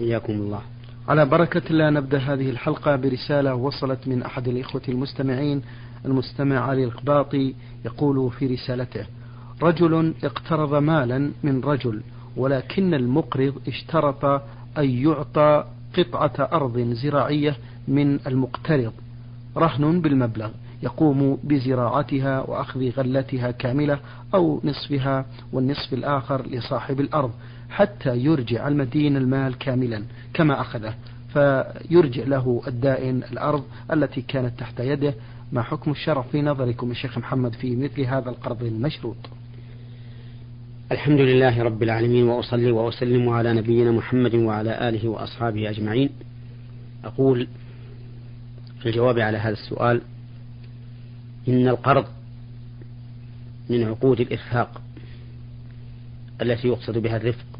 حياكم الله. على بركة الله نبدأ هذه الحلقة برسالة وصلت من أحد الإخوة المستمعين المستمع علي القباطي يقول في رسالته رجل اقترض مالا من رجل ولكن المقرض اشترط أن يعطى قطعة أرض زراعية من المقترض. رهن بالمبلغ يقوم بزراعتها وأخذ غلتها كاملة أو نصفها والنصف الآخر لصاحب الأرض. حتى يرجع المدين المال كاملا كما أخذه فيرجع له الدائن الأرض التي كانت تحت يده. ما حكم الشرع في نظركم الشيخ محمد في مثل هذا القرض المشروط؟ الحمد لله رب العالمين وأصلي وأسلم على نبينا محمد وعلى آله وأصحابه أجمعين. أقول في الجواب على هذا السؤال إن القرض من عقود الإرفاق التي يقصد بها الرفق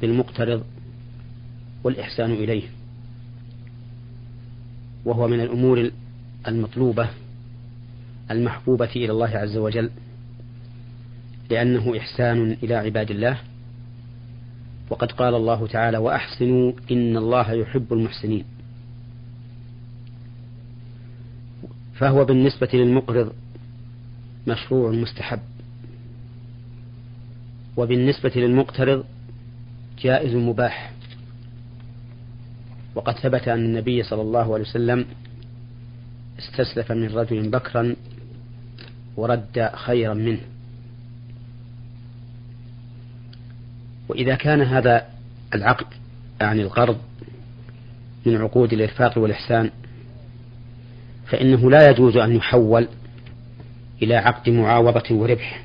بالمقترض والإحسان إليه وهو من الأمور المطلوبة المحبوبة إلى الله عز وجل لأنه إحسان إلى عباد الله. وقد قال الله تعالى وأحسنوا إن الله يحب المحسنين. فهو بالنسبة للمقرض مشروع مستحب وبالنسبة للمقترض جائز مباح. وقد ثبت أن النبي صلى الله عليه وسلم استسلف من رجل بكرا ورد خيرا منه. وإذا كان هذا العقد يعني القرض من عقود الإرفاق والإحسان فإنه لا يجوز أن يحول إلى عقد معاوضة وربح.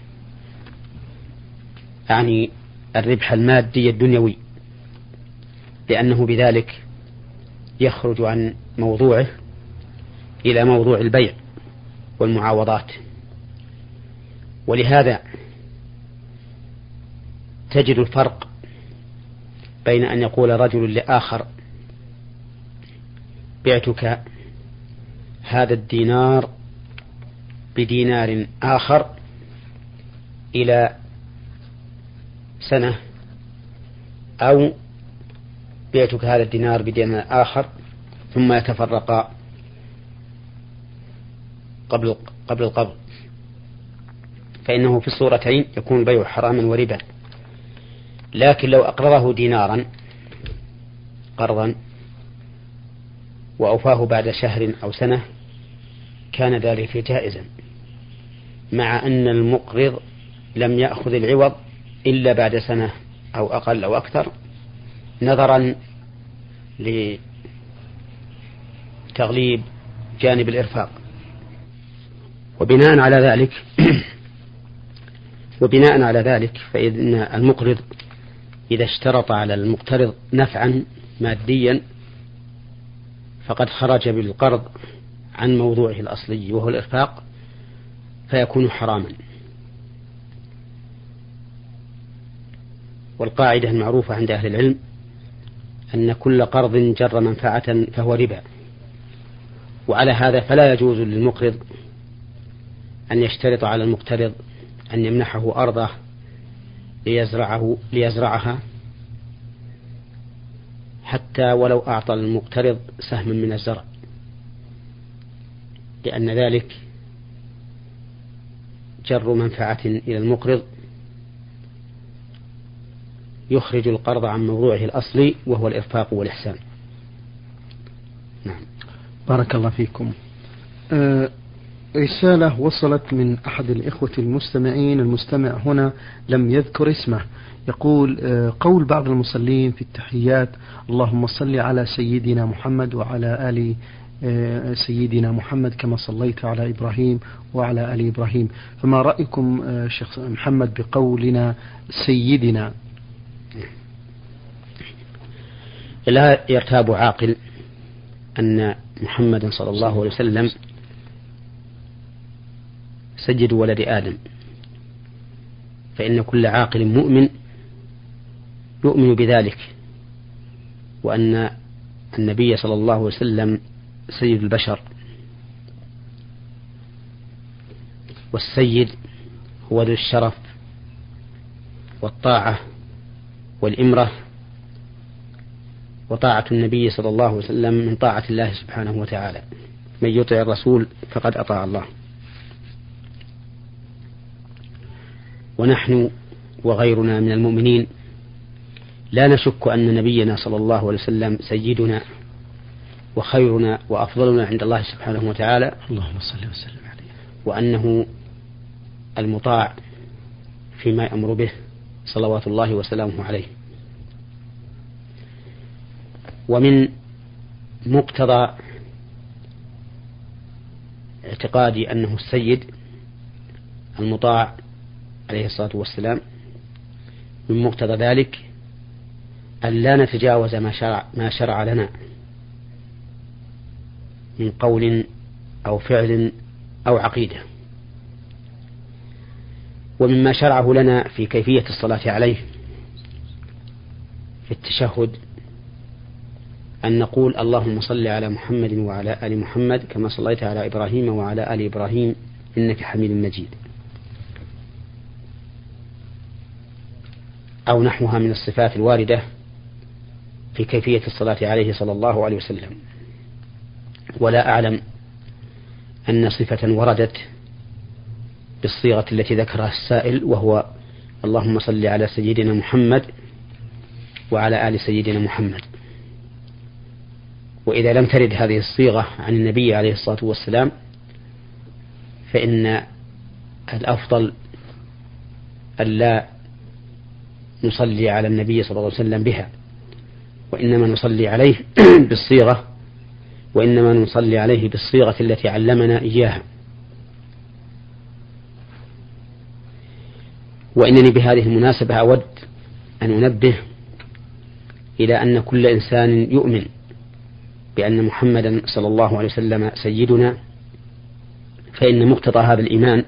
يعني الربح المادي الدنيوي لأنه بذلك يخرج عن موضوعه إلى موضوع البيع والمعاوضات. ولهذا تجد الفرق بين أن يقول رجل لآخر بعتك هذا الدينار بدينار آخر إلى سنة أو بعتك هذا الدينار بدينار آخر ثم يتفرقا قبل قبل القبض فإنه في الصورتين يكون البيع حراما وربا. لكن لو أقرضه دينارا قرضا وأوفاه بعد شهر أو سنة كان ذلك جائزا. مع أن المقرض لم يأخذ العوض إلا بعد سنة أو أقل أو أكثر نظرا لتغليب جانب الإرفاق. وبناء على ذلك وبناء على ذلك فإن المقرض إذا اشترط على المقترض نفعا ماديا فقد خرج بالقرض عن موضوعه الأصلي وهو الإرفاق فيكون حراما. والقاعدة المعروفة عند أهل العلم أن كل قرض جر منفعة فهو ربا. وعلى هذا فلا يجوز للمقرض أن يشترط على المقترض أن يمنحه أرضه ليزرعه ليزرعها حتى ولو أعطى المقترض سهما من الزرع. لأن ذلك جر منفعة إلى المقرض يخرج القرض عن موضوعه الأصلي وهو الإرفاق والإحسان. نعم. بارك الله فيكم. أه رسالة وصلت من أحد الإخوة المستمعين المستمع هنا لم يذكر اسمه. يقول أه قول بعض المصلين في التحيات اللهم صل على سيدنا محمد وعلى آل أه سيدنا محمد كما صليت على إبراهيم وعلى آل إبراهيم. فما رأيكم أه شيخ محمد بقولنا سيدنا؟ لا يرتاب عاقل أن محمدا صلى الله عليه وسلم سيد ولد آدم. فإن كل عاقل مؤمن يؤمن بذلك وأن النبي صلى الله عليه وسلم سيد البشر. والسيد هو ذو الشرف والطاعة والإمرة وطاعة النبي صلى الله عليه وسلم من طاعة الله سبحانه وتعالى. من يطع الرسول فقد أطاع الله. ونحن وغيرنا من المؤمنين لا نشك أن نبينا صلى الله عليه وسلم سيدنا وخيرنا وأفضلنا عند الله سبحانه وتعالى. اللهم صل وسلم عليه. وأنه المطاع فيما يأمر به. صلوات الله وسلامه عليه. ومن مقتضى اعتقادي أنه السيد المطاع عليه الصلاة والسلام من مقتضى ذلك أن لا نتجاوز ما شرع, ما شرع لنا من قول أو فعل أو عقيدة. ومما شرعه لنا في كيفية الصلاة عليه في التشهد أن نقول اللهم صل على محمد وعلى آل محمد كما صليت على إبراهيم وعلى آل إبراهيم إنك حميد مجيد. أو نحوها من الصفات الواردة في كيفية الصلاة عليه صلى الله عليه وسلم. ولا أعلم أن صفة وردت بالصيغة التي ذكرها السائل وهو اللهم صل على سيدنا محمد وعلى آل سيدنا محمد. وإذا لم ترد هذه الصيغة عن النبي عليه الصلاة والسلام فإن الأفضل ألا نصلي على النبي صلى الله عليه وسلم بها وإنما نصلي عليه بالصيغة وإنما نصلي عليه بالصيغة التي علمنا إياها. وإنني بهذه المناسبة أود أن أنبه إلى أن كل إنسان يؤمن بأن محمدا صلى الله عليه وسلم سيدنا فإن مقتضى هذا الإيمان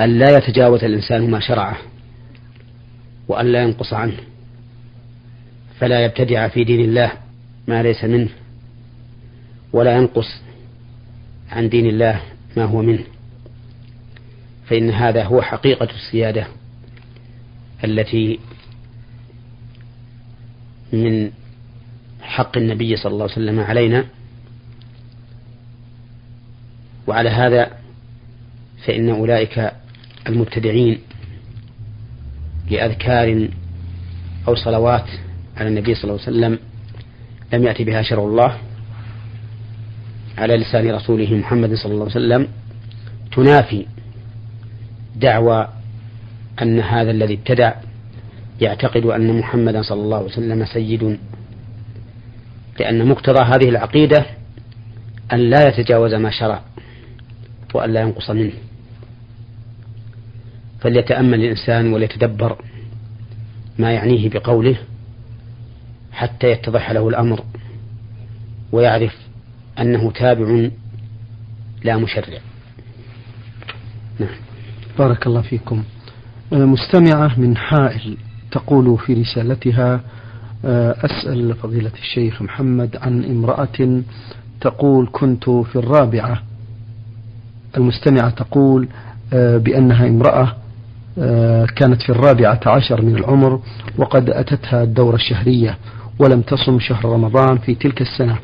أن لا يتجاوز الإنسان ما شرعه وأن لا ينقص عنه فلا يبتدع في دين الله ما ليس منه ولا ينقص عن دين الله ما هو منه. فإن هذا هو حقيقة السيادة التي من حق النبي صلى الله عليه وسلم علينا. وعلى هذا فإن أولئك المبتدعين لأذكار أو صلوات على النبي صلى الله عليه وسلم لم يأتي بها شرع الله على لسان رسوله محمد صلى الله عليه وسلم تنافي دعوى أن هذا الذي ابتدع يعتقد أن محمدا صلى الله عليه وسلم سيد لأن مقتضى هذه العقيدة أن لا يتجاوز ما شرع وأن لا ينقص منه. فليتأمل الإنسان وليتدبر ما يعنيه بقوله حتى يتضح له الأمر ويعرف أنه تابع لا مشرع. نعم. بارك الله فيكم. مستمعة من حائل تقول في رسالتها أسأل فضيلة الشيخ محمد عن امرأة تقول كنت في الرابعة. المستمعة تقول بأنها امرأة كانت في الرابعة عشر من العمر وقد أتتها الدورة الشهرية ولم تصم شهر رمضان في تلك السنة.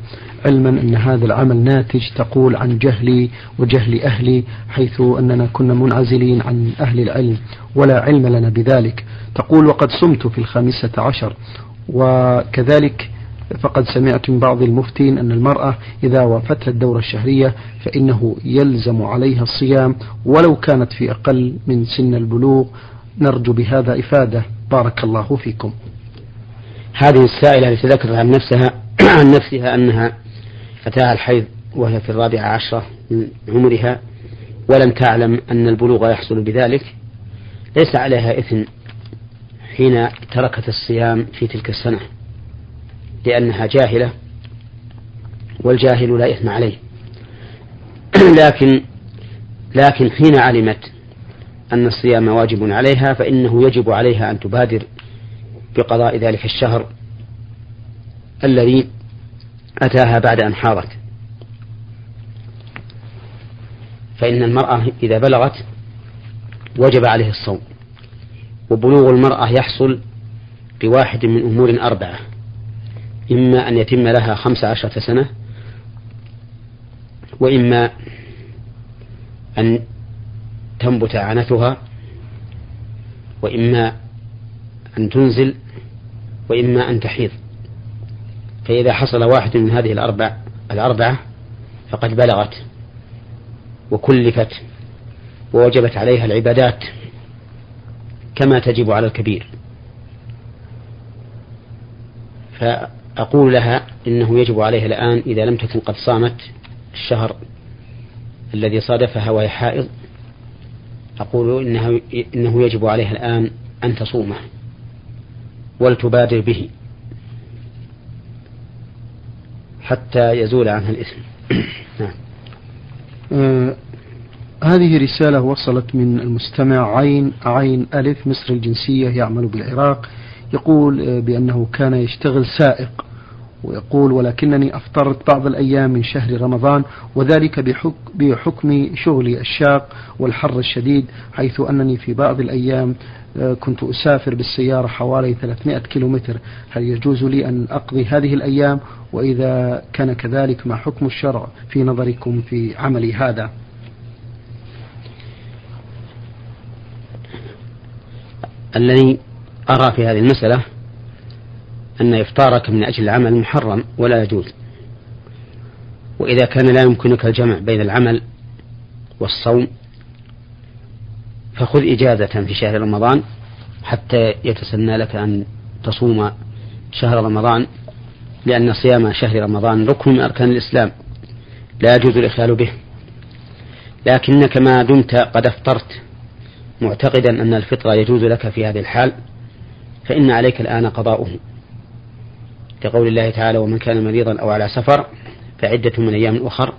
علما أن هذا العمل ناتج تقول عن جهلي وجهل أهلي حيث أننا كنا منعزلين عن أهل العلم ولا علم لنا بذلك. تقول وقد صمت في الخامسة عشر وكذلك فقد سمعت من بعض المفتين أن المرأة إذا وافتها الدورة الشهرية فإنه يلزم عليها الصيام ولو كانت في أقل من سن البلوغ. نرجو بهذا إفادة. بارك الله فيكم. هذه السائلة التي ذكرت عن نفسها عن نفسها أنها فتاة الحيض وهي في الرابعة عشرة من عمرها ولم تعلم أن البلوغ يحصل بذلك ليس عليها إثم حين تركت الصيام في تلك السنة لأنها جاهلة والجاهل لا إثم عليه. لكن لكن حين علمت أن الصيام واجب عليها فإنه يجب عليها أن تبادر بقضاء ذلك الشهر الذي أتاها بعد أن حاضت فإن المرأة إذا بلغت وجب عليه الصوم. وبلوغ المرأة يحصل بواحد من أمور أربعة. إما أن يتم لها خمس عشرة سنة وإما أن تنبت عنتها وإما أن تنزل وإما أن تحيض. فإذا حصل واحد من هذه الأربع الأربعة فقد بلغت وكلفت ووجبت عليها العبادات كما تجب على الكبير. فأقول لها إنه يجب عليها الآن إذا لم تكن قد صامت الشهر الذي صادفها وهي حائض أقول إنه, إنه يجب عليها الآن أن تصومه ولتبادر به. حتى يزول عنها الإثم نعم. آه هذه رسالة وصلت من المستمع عين عين ألف مصر الجنسية يعمل بالعراق يقول آه بأنه كان يشتغل سائق ويقول ولكنني أفطرت بعض الأيام من شهر رمضان وذلك بحكم شغلي الشاق والحر الشديد حيث أنني في بعض الأيام آه، كنت أسافر بالسيارة حوالي 300 كيلومتر. هل يجوز لي أن أقضي هذه الأيام؟ وإذا كان كذلك ما حكم الشرع في نظركم في عملي هذا؟ الذي أرى في هذه المسألة أن إفطارك من أجل العمل محرم ولا يجوز. وإذا كان لا يمكنك الجمع بين العمل والصوم فخذ إجازة في شهر رمضان حتى يتسنى لك أن تصوم شهر رمضان لأن صيام شهر رمضان ركن من أركان الإسلام لا يجوز الإخلال به. لكنك ما دمت قد أفطرت معتقدا أن الفطر يجوز لك في هذه الحال فإن عليك الآن قضاؤه. كقول الله تعالى ومن كان مريضا أو على سفر فعدة من أيام أخر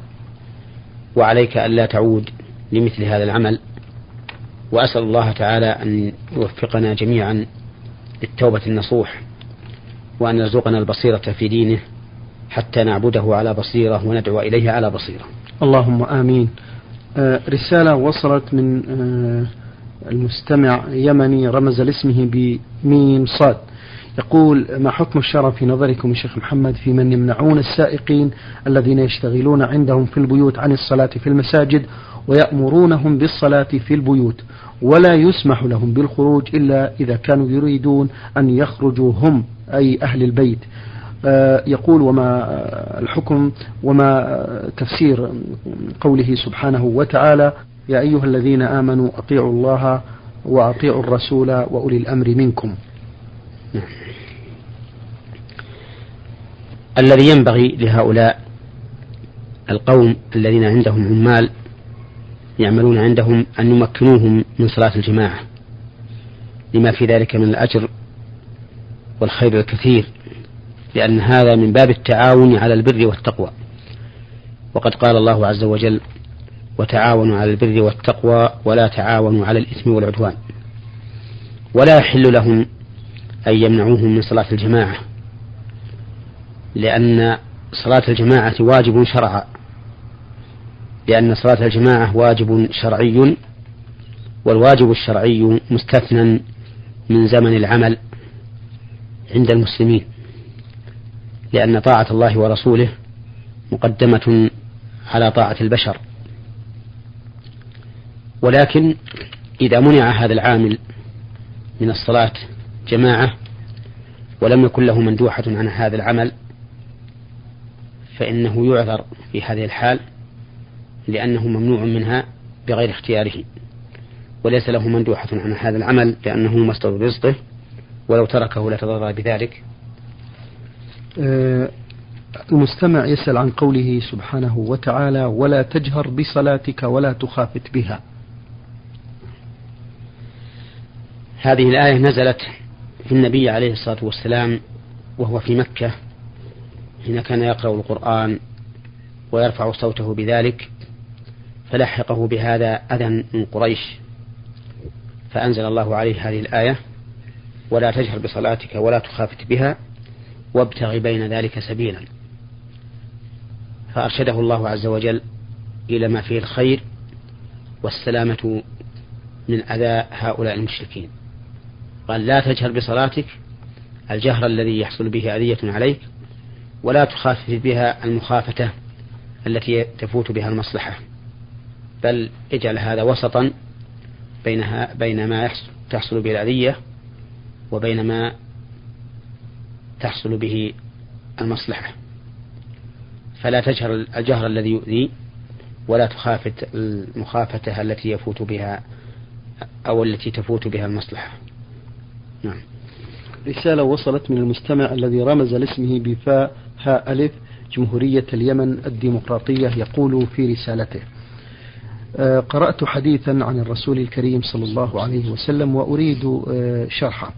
وعليك ألا تعود لمثل هذا العمل. وأسأل الله تعالى أن يوفقنا جميعا للتوبة النصوح وأن يرزقنا البصيرة في دينه حتى نعبده على بصيرة وندعو إليه على بصيرة. اللهم آمين. آه رسالة وصلت من آه المستمع يمني رمز لاسمه بميم صاد. يقول ما حكم الشرع في نظركم يا شيخ محمد في من يمنعون السائقين الذين يشتغلون عندهم في البيوت عن الصلاة في المساجد ويأمرونهم بالصلاة في البيوت ولا يسمح لهم بالخروج إلا إذا كانوا يريدون أن يخرجوا هم أي أهل البيت. آه، يقول وما الحكم وما تفسير قوله سبحانه وتعالى يا أيها الذين آمنوا أطيعوا الله وأطيعوا الرسول وأولي الأمر منكم. الذي ينبغي لهؤلاء القوم الذين عندهم عمال يعملون عندهم أن يمكنوهم من صلاة الجماعة لما في ذلك من الأجر والخير الكثير لأن هذا من باب التعاون على البر والتقوى. وقد قال الله عز وجل وتعاونوا على البر والتقوى ولا تعاونوا على الإثم والعدوان ولا يحل لهم أن يمنعوهم من صلاة الجماعة لأن صلاة الجماعة واجب شرعا لأن صلاة الجماعة واجب شرعي والواجب الشرعي مستثنى من زمن العمل عند المسلمين لأن طاعة الله ورسوله مقدمة على طاعة البشر. ولكن إذا منع هذا العامل من الصلاة جماعة ولم يكن له مندوحة عن هذا العمل فإنه يعذر في هذه الحال لأنه ممنوع منها بغير اختياره وليس له مندوحة عن هذا العمل لأنه مصدر رزقه ولو تركه لتضرر بذلك. آه، المستمع يسأل عن قوله سبحانه وتعالى ولا تجهر بصلاتك ولا تخافت بها. هذه الآية نزلت في النبي عليه الصلاة والسلام وهو في مكة حين كان يقرأ القرآن ويرفع صوته بذلك فلحقه بهذا أذى من قريش. فأنزل الله عليه هذه الآية ولا تجهر بصلاتك ولا تخافت بها وابتغ بين ذلك سبيلا فأرشده الله عز وجل إلى ما فيه الخير والسلامة من أذى هؤلاء المشركين. قال لا تجهر بصلاتك الجهر الذي يحصل به أذية عليك ولا تخافت بها المخافتة التي تفوت بها المصلحة. بل اجعل هذا وسطا بينها بين ما تحصل به الأذية وبين ما تحصل به المصلحة. فلا تجهر الجهر الذي يؤذي ولا تخافت المخافة التي يفوت بها أو التي تفوت بها المصلحة. نعم رسالة وصلت من المستمع الذي رمز لاسمه بفاء هاء ألف جمهورية اليمن الديمقراطية يقول في رسالته آه، قرأت حديثا عن الرسول الكريم صلى الله عليه وسلم وأريد آه، شرحه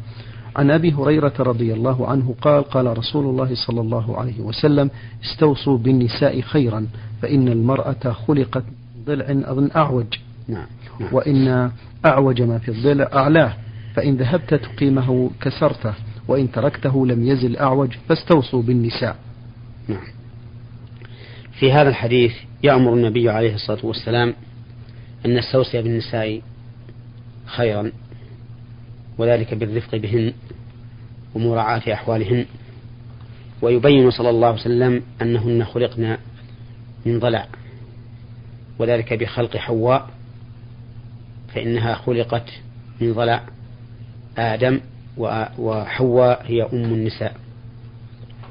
عن أبي هريرة رضي الله عنه قال قال رسول الله صلى الله عليه وسلم استوصوا بالنساء خيرا فإن المرأة خلقت ضلع أعوج نعم. نعم. وإن أعوج ما في الضلع أعلاه فإن ذهبت تقيمه كسرته وإن تركته لم يزل أعوج فاستوصوا بالنساء. نعم. في هذا الحديث يأمر النبي عليه الصلاة والسلام أن نستوصي بالنساء خيرا وذلك بالرفق بهن ومراعاة أحوالهن. ويبين صلى الله عليه وسلم أنهن خلقن من ضلع وذلك بخلق حواء فإنها خلقت من ضلع. آدم وحواء هي أم النساء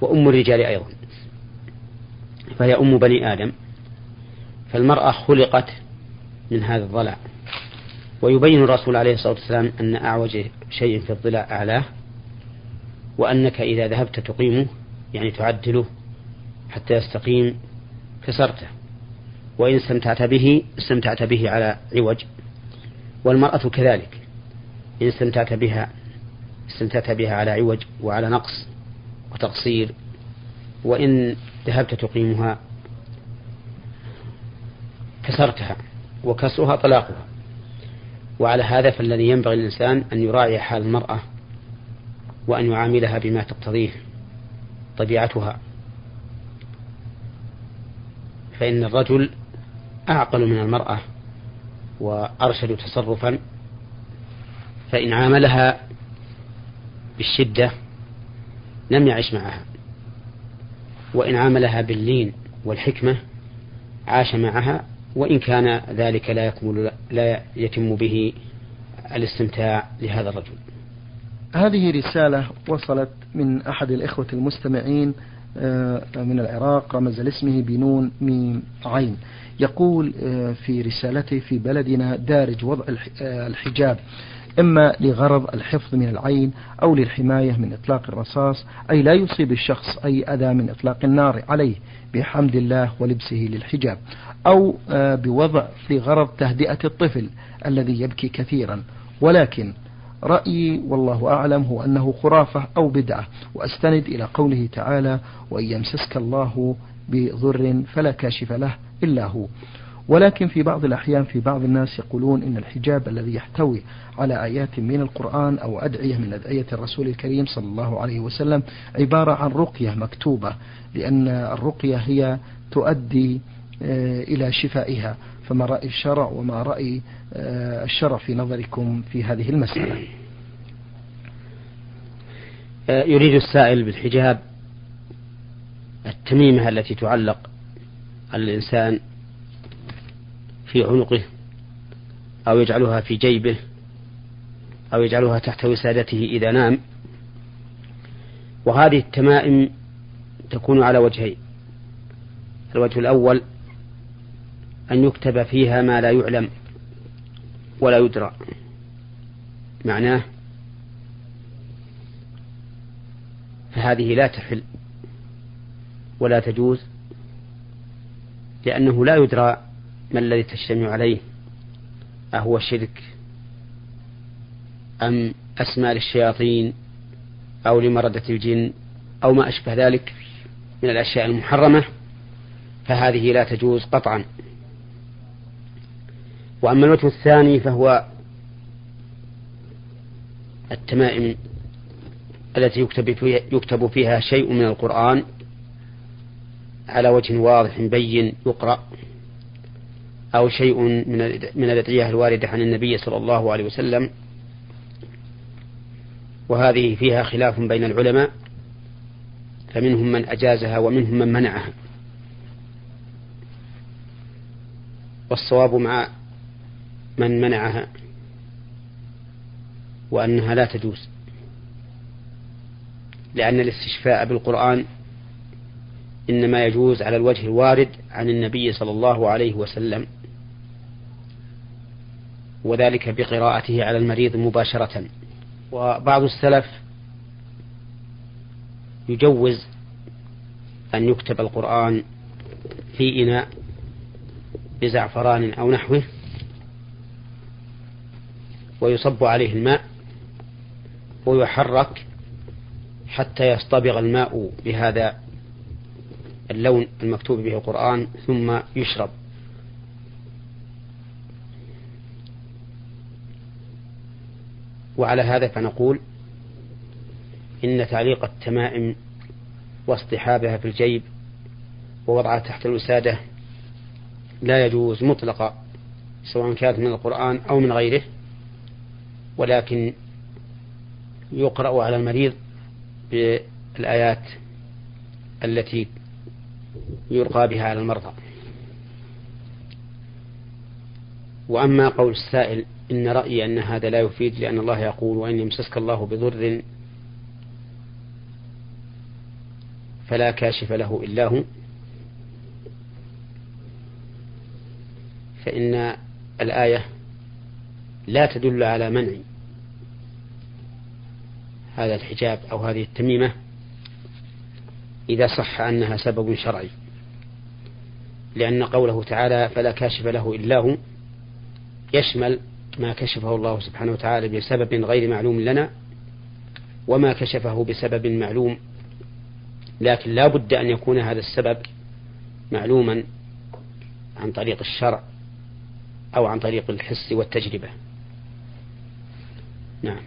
وأم الرجال أيضا. فهي أم بني آدم. فالمرأة خلقت من هذا الضلع. ويبين الرسول عليه الصلاة والسلام أن أعوج شيء في الضلع أعلاه وأنك إذا ذهبت تقيمه يعني تعدله حتى يستقيم كسرته. وإن استمتعت به استمتعت به على عوج. والمرأة كذلك. إن استمتعت بها استمتعت بها على عوج وعلى نقص وتقصير وإن ذهبت تقيمها كسرتها وكسرها طلاقها. وعلى هذا فالذي ينبغي الإنسان أن يراعي حال المرأة وأن يعاملها بما تقتضيه طبيعتها. فإن الرجل أعقل من المرأة وأرشد تصرفا فإن عاملها بالشدة لم يعش معها. وإن عاملها باللين والحكمة عاش معها وإن كان ذلك لا يكمل لا يتم به الاستمتاع لهذا الرجل. هذه رسالة وصلت من أحد الإخوة المستمعين آه، من العراق رمز لاسمه بنون ميم عين. يقول آه، في رسالته في بلدنا دارج وضع آه، الحجاب. إما لغرض الحفظ من العين أو للحماية من إطلاق الرصاص أي لا يصيب الشخص أي أذى من إطلاق النار عليه بحمد الله ولبسه للحجاب أو آه، بوضع لغرض تهدئة الطفل الذي يبكي كثيرا. ولكن رأيي والله أعلم هو أنه خرافة أو بدعة وأستند إلى قوله تعالى وإن يمسسك الله بضر فلا كاشف له إلا هو. ولكن في بعض الأحيان في بعض الناس يقولون إن الحجاب الذي يحتوي على آيات من القرآن أو أدعية من أدعية الرسول الكريم صلى الله عليه وسلم عبارة عن رقية مكتوبة لأن الرقية هي تؤدي آه، إلى شفائها. فما رأي الشرع وما رأي آه، الشرع في نظركم في هذه المسألة؟ آه، يريد السائل بالحجاب التميمة التي تعلق على الإنسان في عنقه أو يجعلها في جيبه أو يجعلها تحت وسادته إذا نام. وهذه التمائم تكون على وجهين. الوجه الأول أن يكتب فيها ما لا يعلم ولا يدرى. معناه فهذه لا تحل ولا تجوز لأنه لا يدرى ما الذي تجتمع عليه؟ أهو شرك أم أسمى للشياطين أو لمردة الجن أو ما أشبه ذلك من الأشياء المحرمة؟ فهذه لا تجوز قطعا. وأما الوجه الثاني فهو التمائم التي يكتب فيها, يكتب فيها شيء من القرآن على وجه واضح بين يقرأ. أو شيء من من الأدعية الواردة عن النبي صلى الله عليه وسلم. وهذه فيها خلاف بين العلماء فمنهم من أجازها ومنهم من منعها. والصواب مع من منعها وأنها لا تجوز لأن الاستشفاء بالقرآن إنما يجوز على الوجه الوارد عن النبي صلى الله عليه وسلم. وذلك بقراءته على المريض مباشرة. وبعض السلف يجوز أن يكتب القرآن في إناء بزعفران أو نحوه ويصب عليه الماء ويحرك حتى يصطبغ الماء بهذا اللون المكتوب به القرآن ثم يشرب. وعلى هذا فنقول إن تعليق التمائم واصطحابها في الجيب ووضعها تحت الوسادة لا يجوز مطلقا سواء كانت من القرآن أو من غيره ولكن يقرأ على المريض بالآيات التي يرقى بها على المرضى. وأما قول السائل إن رأيي أن هذا لا يفيد لأن الله يقول وإن يمسسك الله بضر فلا كاشف له إلا هو. فإن الآية لا تدل على منع هذا الحجاب أو هذه التميمة إذا صح أنها سبب شرعي لأن قوله تعالى فلا كاشف له إلا هو يشمل ما كشفه الله سبحانه وتعالى بسبب غير معلوم لنا وما كشفه بسبب معلوم لكن لا بد أن يكون هذا السبب معلوما عن طريق الشرع أو عن طريق الحس والتجربة. نعم.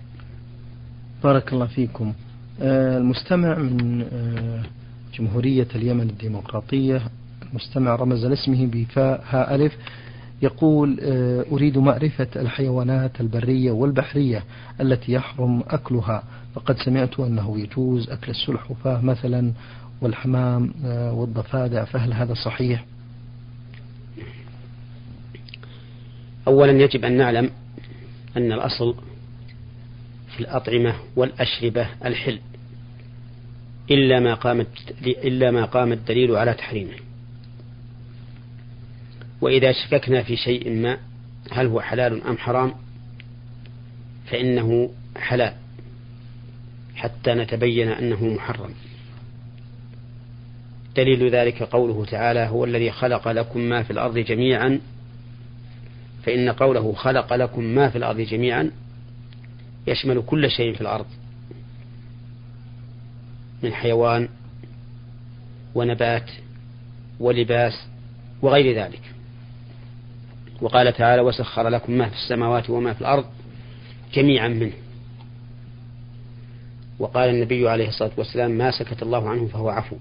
بارك الله فيكم. آه، المستمع من آه، جمهورية اليمن الديمقراطية المستمع رمز لاسمه بفاء ها ألف. يقول آه، أريد معرفة الحيوانات البرية والبحرية التي يحرم أكلها فقد سمعت أنه يجوز أكل السلحفاة مثلا والحمام والضفادع فهل هذا صحيح؟ أولا يجب أن نعلم أن الأصل في الأطعمة والأشربة الحل إلا ما قامت إلا ما قام الدليل على تحريمه وإذا شككنا في شيء ما هل هو حلال أم حرام؟ فإنه حلال حتى نتبين أنه محرم. دليل ذلك قوله تعالى هو الذي خلق لكم ما في الأرض جميعا. فإن قوله خلق لكم ما في الأرض جميعا يشمل كل شيء في الأرض من حيوان ونبات ولباس وغير ذلك. وقال تعالى وسخر لكم ما في السماوات وما في الأرض جميعا منه. وقال النبي عليه الصلاة والسلام ما سكت الله عنه فهو عفو.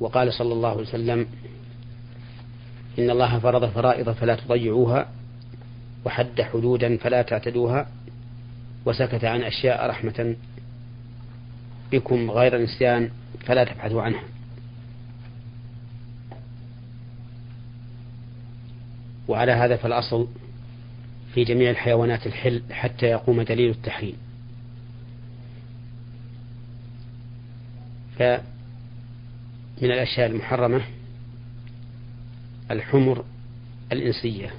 وقال صلى الله عليه وسلم إن الله فرض فرائض فلا تضيعوها وحد حدودا فلا تعتدوها وسكت عن أشياء رحمة بكم غير نسيان فلا تبحثوا عنها. وعلى هذا فالأصل في جميع الحيوانات الحل حتى يقوم دليل التحريم. فمن الأشياء المحرمة الحمر الإنسية.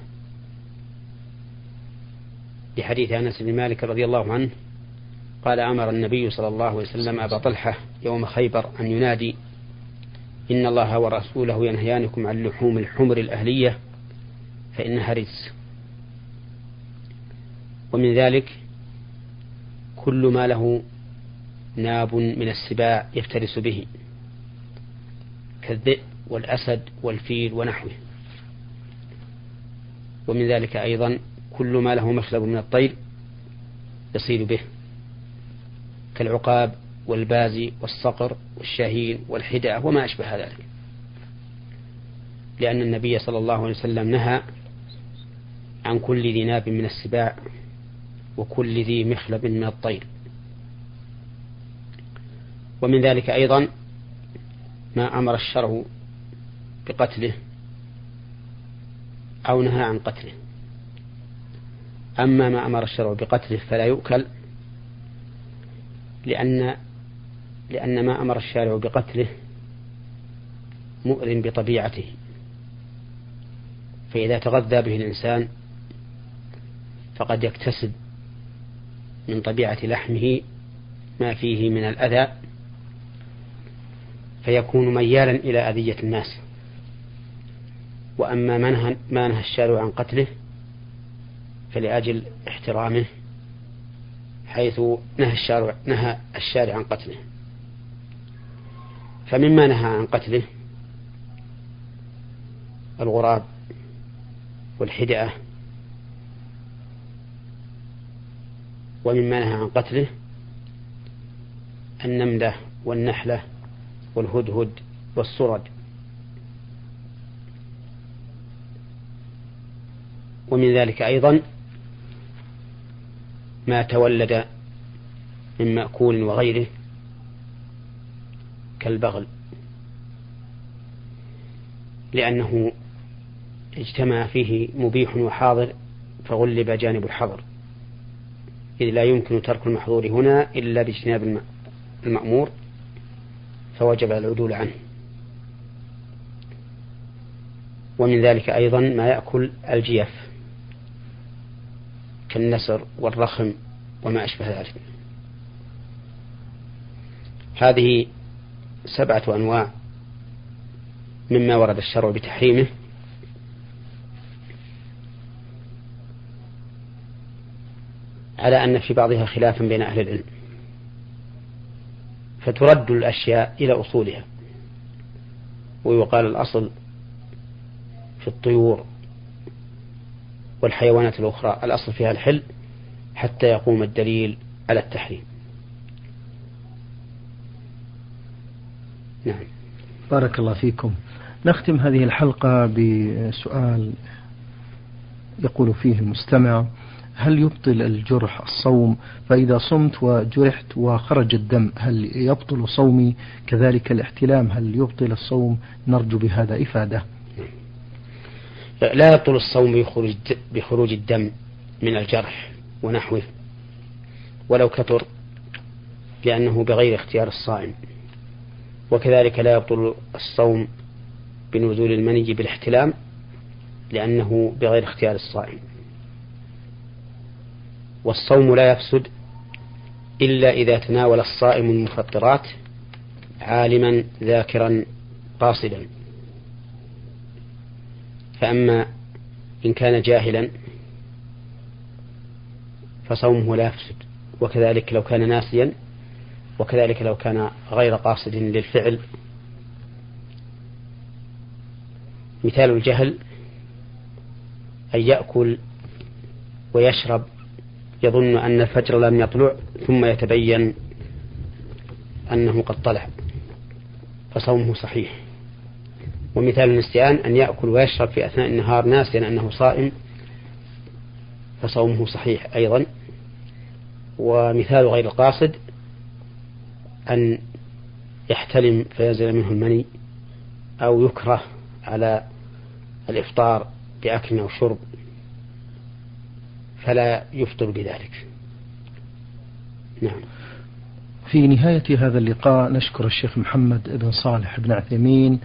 لحديث أنس بن مالك رضي الله عنه قال أمر النبي صلى الله عليه وسلم أبا طلحة يوم خيبر أن ينادي إن الله ورسوله ينهيانكم عن لحوم الحمر الأهلية فإنها رجس ومن ذلك كل ما له ناب من السباع يفترس به كالذئب والأسد والفيل ونحوه. ومن ذلك أيضا كل ما له مخلب من الطير يصيد به كالعقاب والبازي والصقر والشاهين والحدأة وما أشبه ذلك. لأن النبي صلى الله عليه وسلم نهى عن كل ذي ناب من السباع وكل ذي مخلب من الطير. ومن ذلك أيضا ما أمر الشرع بقتله أو نهى عن قتله. أما ما أمر الشرع بقتله فلا يؤكل لأن لأن ما أمر الشارع بقتله مؤذن بطبيعته. فإذا تغذى به الإنسان فقد يكتسب من طبيعة لحمه ما فيه من الأذى فيكون ميالا إلى أذية الناس. وأما ما نهى الشارع عن قتله فلأجل احترامه حيث نهى الشارع نهى الشارع عن قتله. فمما نهى عن قتله الغراب والحدأة ومما نهى عن قتله النملة والنحلة والهدهد والسرد. ومن ذلك أيضا ما تولد من مأكول وغيره كالبغل لأنه اجتمع فيه مبيح وحاضر فغلب جانب الحظر إذ لا يمكن ترك المحظور هنا إلا باجتناب المأمور فوجب العدول عنه. ومن ذلك أيضا ما يأكل الجيف كالنسر والرخم وما أشبه ذلك. هذه سبعة أنواع مما ورد الشرع بتحريمه. على أن في بعضها خلافا بين أهل العلم. فترد الأشياء إلى أصولها. ويقال الأصل في الطيور والحيوانات الأخرى. الأصل فيها الحل حتى يقوم الدليل على التحريم. نعم. بارك الله فيكم. نختم هذه الحلقة بسؤال يقول فيه المستمع. هل يبطل الجرح الصوم؟ فإذا صمت وجرحت وخرج الدم هل يبطل صومي؟ كذلك الاحتلام هل يبطل الصوم؟ نرجو بهذا إفادة. لا يبطل الصوم بخروج, الدم من الجرح ونحوه ولو كثر لأنه بغير اختيار الصائم. وكذلك لا يبطل الصوم بنزول المني بالاحتلام لأنه بغير اختيار الصائم. والصوم لا يفسد إلا إذا تناول الصائم المفطرات عالما ذاكرا قاصدا. فأما إن كان جاهلا فصومه لا يفسد وكذلك لو كان ناسيا وكذلك لو كان غير قاصد للفعل. مثال الجهل أن يأكل ويشرب يظن أن الفجر لم يطلع ثم يتبين أنه قد طلع فصومه صحيح. ومثال النسيان أن يأكل ويشرب في أثناء النهار ناسيا أنه صائم فصومه صحيح أيضا. ومثال غير القاصد أن يحتلم فينزل منه المني أو يكره على الإفطار بأكل أو شرب فلا يفطر بذلك. نعم. في نهاية هذا اللقاء نشكر الشيخ محمد بن صالح بن عثيمين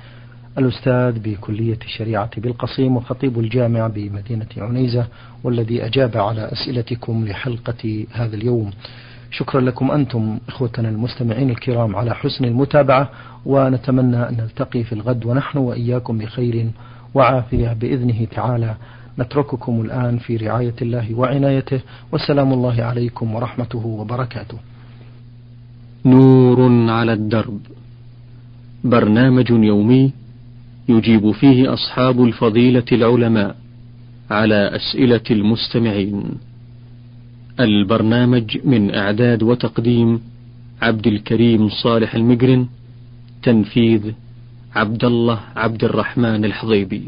الأستاذ بكلية الشريعة بالقصيم وخطيب الجامع بمدينة عنيزة والذي أجاب على أسئلتكم لحلقة هذا اليوم. شكرا لكم أنتم إخوتنا المستمعين الكرام على حسن المتابعة ونتمنى أن نلتقي في الغد ونحن وإياكم بخير وعافية بإذنه تعالى. نترككم الآن في رعاية الله وعنايته والسلام الله عليكم ورحمته وبركاته. نور على الدرب. برنامج يومي يجيب فيه أصحاب الفضيلة العلماء على أسئلة المستمعين. البرنامج من إعداد وتقديم عبد الكريم صالح المقرن تنفيذ عبد الله عبد الرحمن الحضيبي.